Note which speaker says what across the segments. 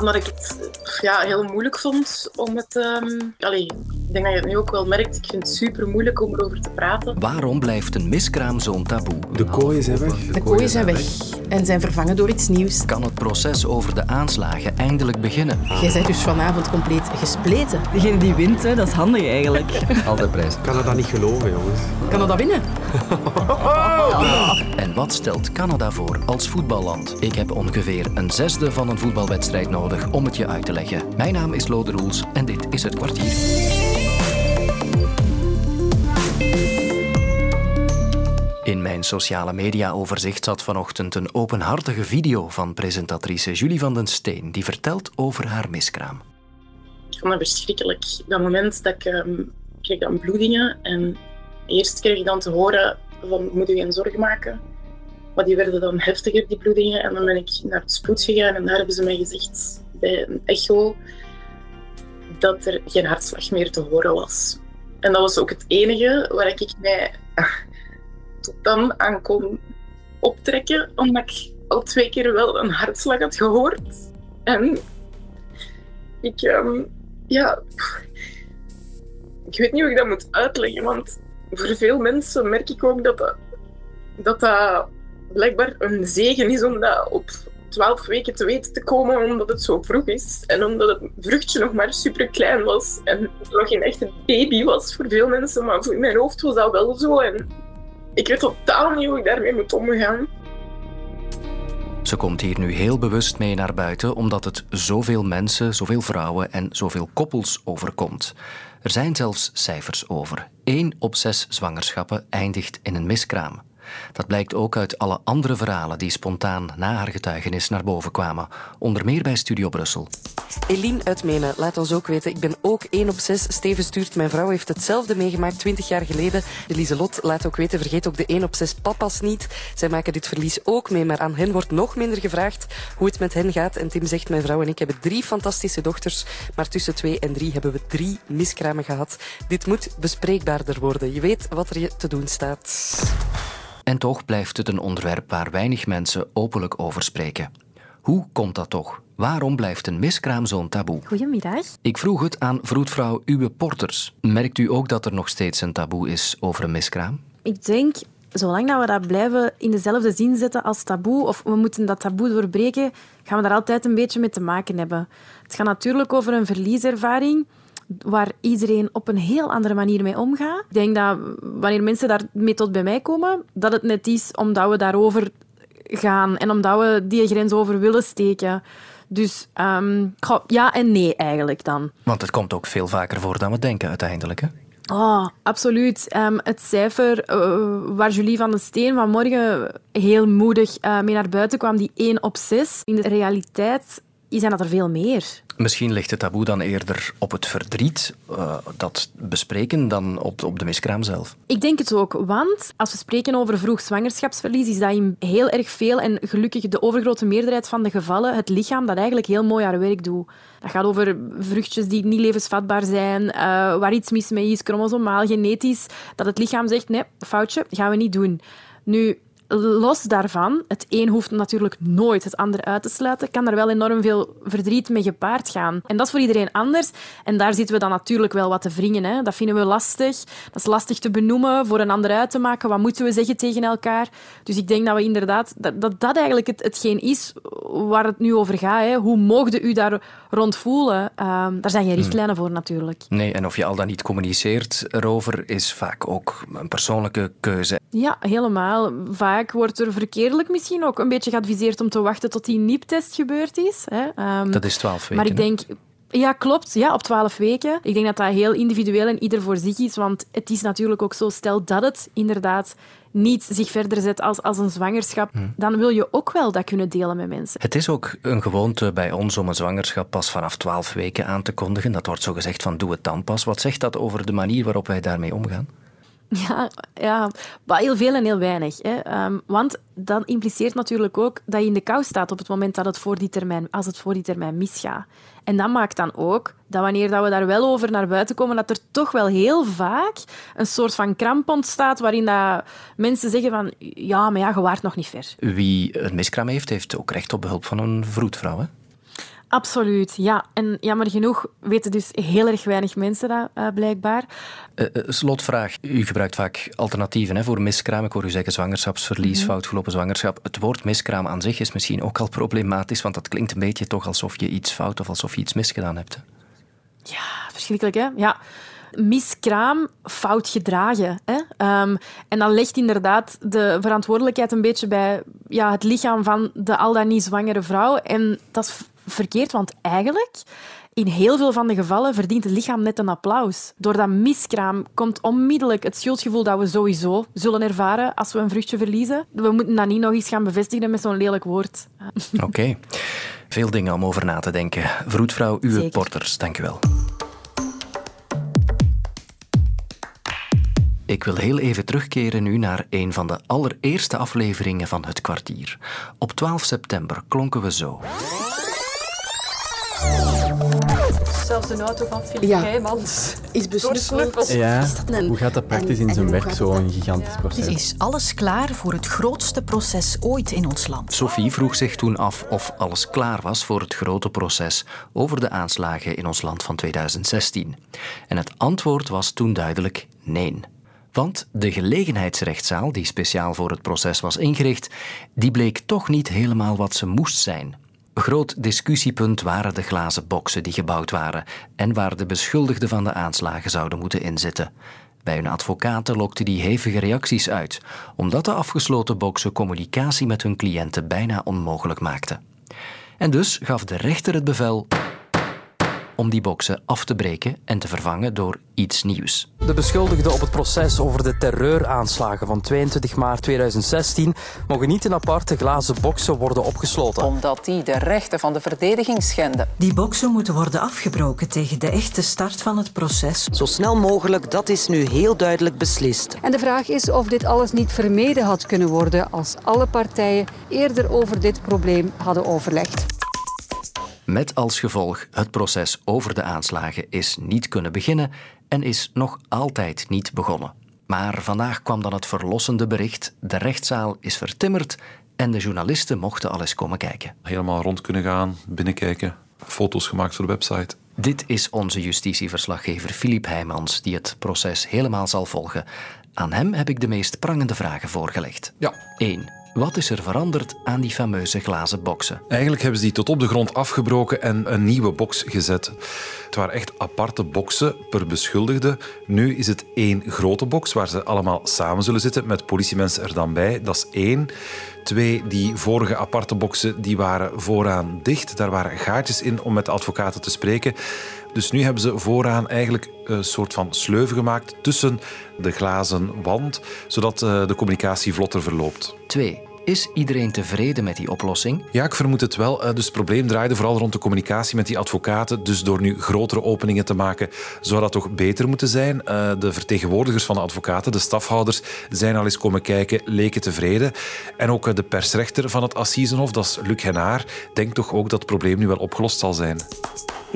Speaker 1: Omdat ik het ja, heel moeilijk vond om het... Um... ik denk dat je het nu ook wel merkt. Ik vind het super moeilijk om erover te praten.
Speaker 2: Waarom blijft een miskraam zo'n taboe?
Speaker 3: De kooien zijn weg.
Speaker 4: De, kooien zijn weg en zijn vervangen door iets nieuws.
Speaker 2: Kan het proces over de aanslagen eindelijk beginnen?
Speaker 4: Jij bent dus vanavond compleet gespleten.
Speaker 5: Degene die wint, hè, dat is handig eigenlijk.
Speaker 3: Altijd prijs. Ik kan dat niet geloven, jongens.
Speaker 4: Kan dat winnen?
Speaker 2: En wat stelt Canada voor als voetballand? Ik heb ongeveer een zesde van een voetbalwedstrijd nodig om het je uit te leggen. Mijn naam is Lode Roels en dit is het kwartier. In mijn sociale media-overzicht zat vanochtend een openhartige video van presentatrice Julie van den Steen, die vertelt over haar miskraam.
Speaker 1: Ik vond dat verschrikkelijk. Dat moment dat ik um, kreeg dan bloedingen en eerst kreeg ik dan te horen van moet u geen zorgen maken. Maar die werden dan heftiger, die bloedingen. En dan ben ik naar het spoed gegaan en daar hebben ze mij gezegd bij een echo dat er geen hartslag meer te horen was. En dat was ook het enige waar ik mij tot dan aan kon optrekken, omdat ik al twee keer wel een hartslag had gehoord. En ik, um, ja, ik weet niet hoe ik dat moet uitleggen, want voor veel mensen merk ik ook dat dat, dat, blijkbaar een zegen is om dat op twaalf weken te weten te komen, omdat het zo vroeg is. En omdat het vruchtje nog maar super klein was. En nog geen echte baby was voor veel mensen, maar voor mijn hoofd was dat wel zo. En ik weet totaal niet hoe ik daarmee moet omgaan.
Speaker 2: Ze komt hier nu heel bewust mee naar buiten omdat het zoveel mensen, zoveel vrouwen en zoveel koppels overkomt. Er zijn zelfs cijfers over. 1 op 6 zwangerschappen eindigt in een miskraam. Dat blijkt ook uit alle andere verhalen die spontaan na haar getuigenis naar boven kwamen, onder meer bij Studio Brussel.
Speaker 6: Eline uit Menen, laat ons ook weten. Ik ben ook 1 op 6. Steven stuurt, mijn vrouw heeft hetzelfde meegemaakt 20 jaar geleden. Lieselot laat ook weten, vergeet ook de 1 op 6 papa's niet. Zij maken dit verlies ook mee, maar aan hen wordt nog minder gevraagd hoe het met hen gaat. En Tim zegt, mijn vrouw en ik hebben drie fantastische dochters, maar tussen 2 en 3 hebben we drie miskramen gehad. Dit moet bespreekbaarder worden. Je weet wat er je te doen staat.
Speaker 2: En toch blijft het een onderwerp waar weinig mensen openlijk over spreken. Hoe komt dat toch? Waarom blijft een miskraam zo'n taboe?
Speaker 7: Goedemiddag.
Speaker 2: Ik vroeg het aan vroedvrouw Uwe Porters. Merkt u ook dat er nog steeds een taboe is over een miskraam?
Speaker 7: Ik denk, zolang dat we dat blijven in dezelfde zin zetten als taboe, of we moeten dat taboe doorbreken, gaan we daar altijd een beetje mee te maken hebben. Het gaat natuurlijk over een verlieservaring waar iedereen op een heel andere manier mee omgaat. Ik denk dat wanneer mensen daarmee tot bij mij komen, dat het net is omdat we daarover gaan en omdat we die grens over willen steken. Dus um, ja en nee eigenlijk dan.
Speaker 2: Want het komt ook veel vaker voor dan we denken uiteindelijk, hè?
Speaker 7: Oh, absoluut. Um, het cijfer uh, waar Julie van den Steen vanmorgen heel moedig uh, mee naar buiten kwam, die 1 op 6. In de realiteit zijn dat er veel meer.
Speaker 2: Misschien ligt het taboe dan eerder op het verdriet, uh, dat bespreken, dan op, op de miskraam zelf.
Speaker 7: Ik denk het ook, want als we spreken over vroeg zwangerschapsverlies, is dat in heel erg veel en gelukkig de overgrote meerderheid van de gevallen het lichaam dat eigenlijk heel mooi haar werk doet. Dat gaat over vruchtjes die niet levensvatbaar zijn, uh, waar iets mis mee is, chromosomaal, genetisch, dat het lichaam zegt, nee, foutje, gaan we niet doen. Nu, los daarvan, het een hoeft natuurlijk nooit het ander uit te sluiten, kan er wel enorm veel verdriet mee gepaard gaan. En dat is voor iedereen anders. En daar zitten we dan natuurlijk wel wat te wringen. Hè. Dat vinden we lastig. Dat is lastig te benoemen, voor een ander uit te maken. Wat moeten we zeggen tegen elkaar? Dus ik denk dat we inderdaad, dat dat, dat eigenlijk het, hetgeen is waar het nu over gaat. Hè. Hoe mogen u daar rond voelen? Ehm, daar zijn geen hmm. richtlijnen voor natuurlijk.
Speaker 2: Nee, en of je al dan niet communiceert erover, is vaak ook een persoonlijke keuze.
Speaker 7: Ja, helemaal. Vaak wordt er verkeerdelijk misschien ook een beetje geadviseerd om te wachten tot die NIP-test gebeurd is. Hè.
Speaker 2: Um, dat is twaalf weken.
Speaker 7: Maar ik denk... Ja, klopt. Ja, op twaalf weken. Ik denk dat dat heel individueel en ieder voor zich is. Want het is natuurlijk ook zo, stel dat het inderdaad niet zich verder zet als, als een zwangerschap, hm. dan wil je ook wel dat kunnen delen met mensen.
Speaker 2: Het is ook een gewoonte bij ons om een zwangerschap pas vanaf twaalf weken aan te kondigen. Dat wordt zo gezegd van doe het dan pas. Wat zegt dat over de manier waarop wij daarmee omgaan?
Speaker 7: Ja, ja, maar heel veel en heel weinig. Hè. Ehm, want dat impliceert natuurlijk ook dat je in de kou staat op het moment dat het voor die termijn, als het voor die termijn misgaat. En dat maakt dan ook dat wanneer dat we daar wel over naar buiten komen, dat er toch wel heel vaak een soort van kramp ontstaat waarin dat mensen zeggen van ja, maar ja, je waart nog niet ver.
Speaker 2: Wie een miskraam heeft, heeft ook recht op behulp van een vroedvrouw, hè?
Speaker 7: Absoluut, ja. En jammer genoeg weten dus heel erg weinig mensen dat, uh, blijkbaar.
Speaker 2: Uh, slotvraag. U gebruikt vaak alternatieven hè, voor miskraam. Ik hoor u zeggen zwangerschapsverlies, mm -hmm. foutgelopen zwangerschap. Het woord miskraam aan zich is misschien ook al problematisch, want dat klinkt een beetje toch alsof je iets fout of alsof je iets misgedaan hebt.
Speaker 7: Ja, verschrikkelijk hè? Ja miskraam fout gedragen. Hè? Um, en dat legt inderdaad de verantwoordelijkheid een beetje bij ja, het lichaam van de al dan niet zwangere vrouw. En dat is verkeerd, want eigenlijk in heel veel van de gevallen verdient het lichaam net een applaus. Door dat miskraam komt onmiddellijk het schuldgevoel dat we sowieso zullen ervaren als we een vruchtje verliezen. We moeten dat niet nog eens gaan bevestigen met zo'n lelijk woord.
Speaker 2: Oké. Okay. Veel dingen om over na te denken. Vroedvrouw Uwe Zeker. Porters, dank u wel. Ik wil heel even terugkeren nu naar een van de allereerste afleveringen van Het Kwartier. Op 12 september klonken we zo.
Speaker 8: Zelfs de auto van Philip ja. Heijmans
Speaker 4: is besnuffeld.
Speaker 3: Ja. Is een... Hoe gaat dat praktisch in zijn werk, zo'n gigantisch proces?
Speaker 9: Is alles klaar voor het grootste proces ooit in ons land?
Speaker 2: Sophie vroeg zich toen af of alles klaar was voor het grote proces over de aanslagen in ons land van 2016. En het antwoord was toen duidelijk nee. Want de gelegenheidsrechtszaal, die speciaal voor het proces was ingericht, die bleek toch niet helemaal wat ze moest zijn. Groot discussiepunt waren de glazen boksen die gebouwd waren en waar de beschuldigden van de aanslagen zouden moeten inzitten. Bij hun advocaten lokte die hevige reacties uit, omdat de afgesloten boksen communicatie met hun cliënten bijna onmogelijk maakten. En dus gaf de rechter het bevel om die boksen af te breken en te vervangen door iets nieuws.
Speaker 10: De beschuldigden op het proces over de terreuraanslagen van 22 maart 2016 mogen niet in aparte glazen boksen worden opgesloten.
Speaker 11: Omdat die de rechten van de verdediging schenden.
Speaker 9: Die boksen moeten worden afgebroken tegen de echte start van het proces.
Speaker 12: Zo snel mogelijk, dat is nu heel duidelijk beslist.
Speaker 13: En de vraag is of dit alles niet vermeden had kunnen worden als alle partijen eerder over dit probleem hadden overlegd.
Speaker 2: Met als gevolg het proces over de aanslagen is niet kunnen beginnen en is nog altijd niet begonnen. Maar vandaag kwam dan het verlossende bericht: de rechtszaal is vertimmerd en de journalisten mochten al eens komen kijken.
Speaker 14: Helemaal rond kunnen gaan, binnenkijken, foto's gemaakt voor de website.
Speaker 2: Dit is onze justitieverslaggever Filip Heijmans, die het proces helemaal zal volgen. Aan hem heb ik de meest prangende vragen voorgelegd.
Speaker 14: Ja.
Speaker 2: 1. Wat is er veranderd aan die fameuze glazen boksen?
Speaker 14: Eigenlijk hebben ze die tot op de grond afgebroken en een nieuwe box gezet. Het waren echt aparte boksen per beschuldigde. Nu is het één grote box waar ze allemaal samen zullen zitten met politiemensen er dan bij. Dat is één. Twee, die vorige aparte boksen die waren vooraan dicht. Daar waren gaatjes in om met de advocaten te spreken. Dus nu hebben ze vooraan eigenlijk een soort van sleuven gemaakt tussen de glazen wand, zodat eh, de communicatie vlotter verloopt.
Speaker 2: 2. Is iedereen tevreden met die oplossing?
Speaker 14: Ja, ik vermoed het wel. Eh, dus het probleem draaide vooral rond de communicatie met die advocaten. Dus door nu grotere openingen te maken, zou dat toch beter moeten zijn. Eh, de vertegenwoordigers van de advocaten, de stafhouders, zijn al eens komen kijken, leken tevreden. En ook de persrechter van het Assisenhof, dat is Luc Henaar, denkt toch ook dat het probleem nu wel opgelost zal zijn.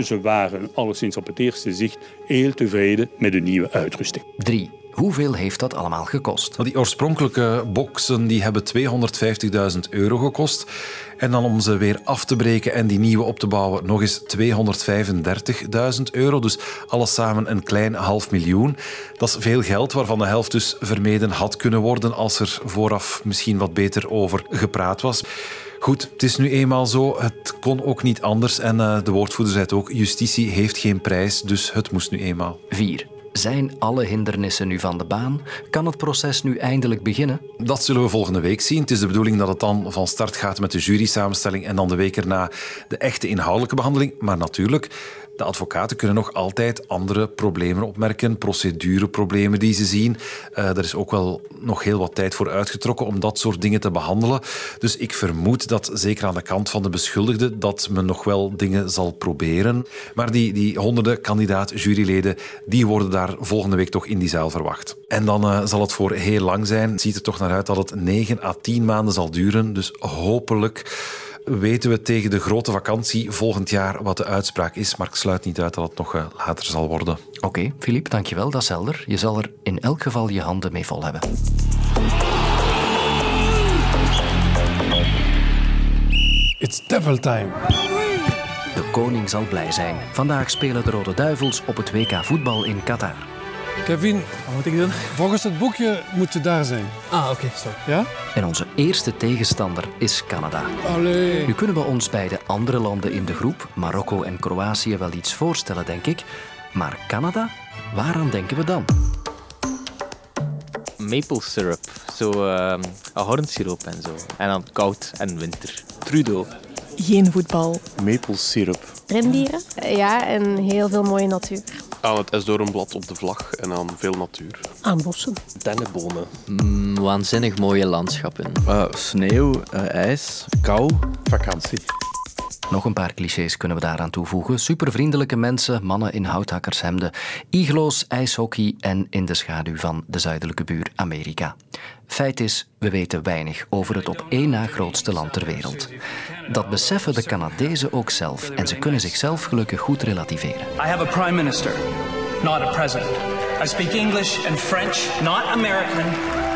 Speaker 15: Ze waren alleszins op het eerste zicht heel tevreden met de nieuwe uitrusting.
Speaker 2: 3. Hoeveel heeft dat allemaal gekost?
Speaker 14: Die oorspronkelijke boxen die hebben 250.000 euro gekost. En dan om ze weer af te breken en die nieuwe op te bouwen, nog eens 235.000 euro. Dus alles samen een klein half miljoen. Dat is veel geld, waarvan de helft dus vermeden had kunnen worden als er vooraf misschien wat beter over gepraat was. Goed, het is nu eenmaal zo. Het kon ook niet anders. En uh, de woordvoerder zei het ook. Justitie heeft geen prijs, dus het moest nu eenmaal.
Speaker 2: 4. Zijn alle hindernissen nu van de baan? Kan het proces nu eindelijk beginnen?
Speaker 14: Dat zullen we volgende week zien. Het is de bedoeling dat het dan van start gaat met de jurysamenstelling en dan de week erna de echte inhoudelijke behandeling. Maar natuurlijk, de advocaten kunnen nog altijd andere problemen opmerken, procedureproblemen die ze zien. Uh, er is ook wel nog heel wat tijd voor uitgetrokken om dat soort dingen te behandelen. Dus ik vermoed dat, zeker aan de kant van de beschuldigde, dat men nog wel dingen zal proberen. Maar die, die honderden kandidaat-juryleden, die worden daar volgende week toch in die zaal verwacht. En dan uh, zal het voor heel lang zijn. Ziet er toch naar uit dat het 9 à 10 maanden zal duren. Dus hopelijk weten we tegen de grote vakantie volgend jaar wat de uitspraak is. Maar ik sluit niet uit dat het nog eh, later zal worden.
Speaker 2: Oké, okay, Filip, dankjewel. Dat is helder. Je zal er in elk geval je handen mee vol hebben.
Speaker 16: It's devil time.
Speaker 2: De koning zal blij zijn. Vandaag spelen de Rode Duivels op het WK voetbal in Qatar.
Speaker 16: Kevin, wat moet ik doen? Volgens het boekje moet je daar zijn.
Speaker 3: Ah, oké, sorry.
Speaker 16: Ja?
Speaker 2: En onze eerste tegenstander is Canada.
Speaker 16: Allee.
Speaker 2: Nu kunnen we ons bij de andere landen in de groep, Marokko en Kroatië, wel iets voorstellen, denk ik. Maar Canada? Waaraan denken we dan?
Speaker 3: Maple syrup, zo uh, ahornsiroop en zo. En dan koud en winter. Trudeau.
Speaker 17: Geen voetbal.
Speaker 18: Maple syrup.
Speaker 17: Rendieren? Ja, en heel veel mooie natuur.
Speaker 18: Aan het esdoornblad op de vlag en aan veel natuur.
Speaker 17: Aan bossen.
Speaker 18: Dennenbomen.
Speaker 19: Mm, waanzinnig mooie landschappen.
Speaker 20: Uh, sneeuw, uh, ijs, kou.
Speaker 18: Vakantie.
Speaker 2: Nog een paar clichés kunnen we daaraan toevoegen. Supervriendelijke mensen, mannen in houthakkershemden, iglo's, ijshockey en in de schaduw van de zuidelijke buur Amerika. Feit is, we weten weinig over het op één na grootste land ter wereld. Dat beseffen de Canadezen ook zelf en ze kunnen zichzelf gelukkig goed relativeren.
Speaker 21: I have a prime minister, not a president. I speak English and French, not American,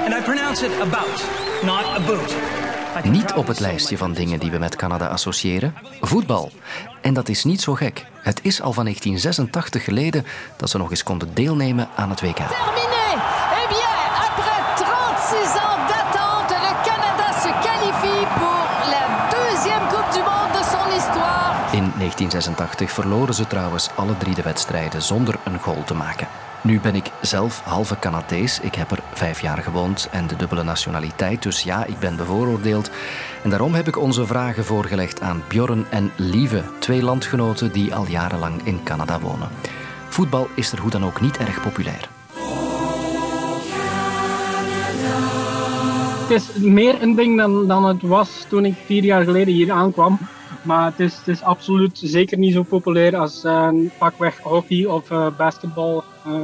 Speaker 21: and I pronounce it about, not about.
Speaker 2: Niet op het lijstje van dingen die we met Canada associëren, voetbal. En dat is niet zo gek. Het is al van 1986 geleden dat ze nog eens konden deelnemen aan het WK. 1986 verloren ze trouwens alle drie de wedstrijden zonder een goal te maken. Nu ben ik zelf halve Canadees. Ik heb er vijf jaar gewoond en de dubbele nationaliteit. Dus ja, ik ben bevooroordeeld. En daarom heb ik onze vragen voorgelegd aan Bjorn en Lieve, twee landgenoten die al jarenlang in Canada wonen. Voetbal is er hoe dan ook niet erg populair.
Speaker 22: Het is meer een ding dan, dan het was toen ik vier jaar geleden hier aankwam. Maar het is, het is absoluut zeker niet zo populair als uh, pakweg hockey of uh, basketbal. Uh,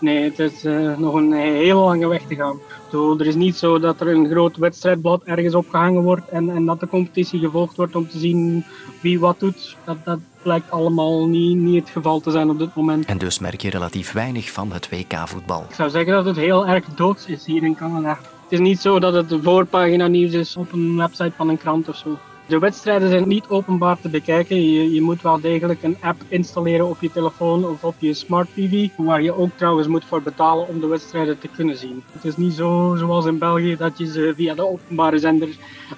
Speaker 22: nee, het is nog een hele lange weg te gaan. Zo, er is niet zo dat er een groot wedstrijdblad ergens opgehangen wordt en, en dat de competitie gevolgd wordt om te zien wie wat doet. Dat, dat blijkt allemaal niet, niet het geval te zijn op dit moment.
Speaker 2: En dus merk je relatief weinig van het WK-voetbal.
Speaker 22: Ik zou zeggen dat het heel erg doods is hier in Canada. Het is niet zo dat het de voorpagina nieuws is op een website van een krant of zo. De wedstrijden zijn niet openbaar te bekijken. Je, je, moet wel degelijk een app installeren op je telefoon of op je smart TV, waar je ook trouwens moet voor betalen om de wedstrijden te kunnen zien. Het is niet zo zoals in België dat je ze via de openbare zender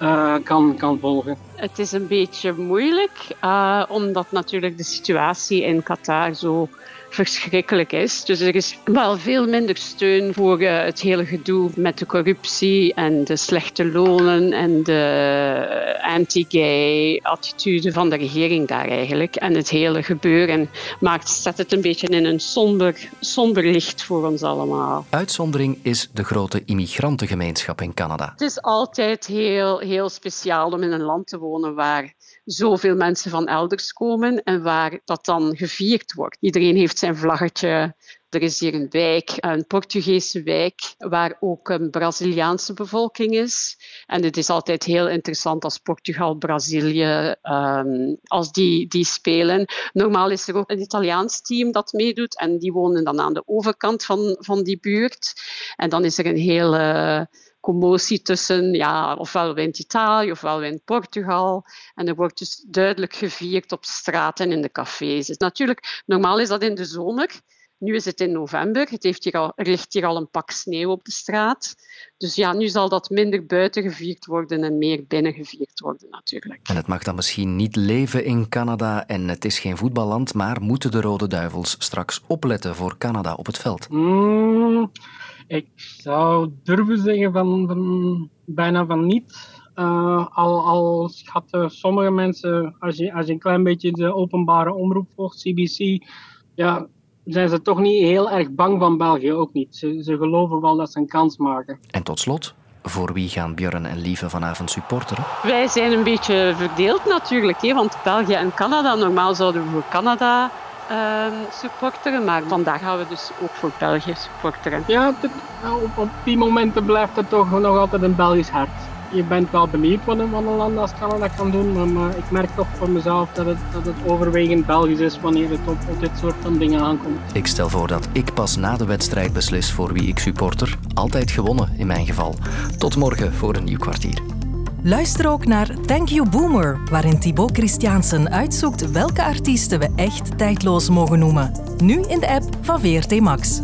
Speaker 22: uh, kan, kan volgen.
Speaker 23: Het is een beetje moeilijk, uh, omdat natuurlijk de situatie in Qatar zo verschrikkelijk is. Dus er is wel veel minder steun voor uh, het hele gedoe met de corruptie en de slechte lonen en de anti-gay attitude van de regering daar eigenlijk. En het hele gebeuren maakt, zet het een beetje in een somber, somber licht voor ons allemaal.
Speaker 2: Uitzondering is de grote immigrantengemeenschap in Canada.
Speaker 23: Het is altijd heel, heel speciaal om in een land te wonen waar zoveel mensen van elders komen en waar dat dan gevierd wordt. Iedereen heeft zijn vlaggetje. Er is hier een wijk, een Portugese wijk, waar ook een Braziliaanse bevolking is. En het is altijd heel interessant als Portugal, Brazilië, um, als die, die spelen. Normaal is er ook een Italiaans team dat meedoet en die wonen dan aan de overkant van, van die buurt. En dan is er een hele commotie tussen, ja, ofwel wint Italië ofwel wint Portugal. En er wordt dus duidelijk gevierd op straat en in de cafés. Dus natuurlijk, normaal is dat in de zomer. Nu is het in november. Het heeft hier al, er ligt hier al een pak sneeuw op de straat. Dus ja, nu zal dat minder buiten gevierd worden en meer binnen gevierd worden natuurlijk.
Speaker 2: En het mag dan misschien niet leven in Canada en het is geen voetballand, maar moeten de Rode Duivels straks opletten voor Canada op het veld?
Speaker 22: Mm, ik zou durven zeggen van, van bijna van niet. Uh, al, al schatten sommige mensen, als je, als je een klein beetje de openbare omroep volgt, CBC, ja, zijn ze toch niet heel erg bang van België, ook niet. Ze, ze geloven wel dat ze een kans maken.
Speaker 2: En tot slot, voor wie gaan Björn en Lieve vanavond supporteren?
Speaker 23: Wij zijn een beetje verdeeld natuurlijk, hè, want België en Canada, normaal zouden we voor Canada uh, supporteren, maar vandaag gaan we dus ook voor België supporteren.
Speaker 22: Ja, dit, op, op die momenten blijft het toch nog altijd een Belgisch hart je bent wel benieuwd wat een, wat een land als Canada kan doen, maar, maar, ik merk toch voor mezelf dat het, dat het overwegend Belgisch is wanneer het op, op dit soort van dingen aankomt.
Speaker 2: Ik stel voor dat ik pas na de wedstrijd beslis voor wie ik supporter. Altijd gewonnen in mijn geval. Tot morgen voor een nieuw kwartier.
Speaker 24: Luister ook naar Thank You Boomer, waarin Thibaut Christiansen uitzoekt welke artiesten we echt tijdloos mogen noemen. Nu in de app van VRT Max.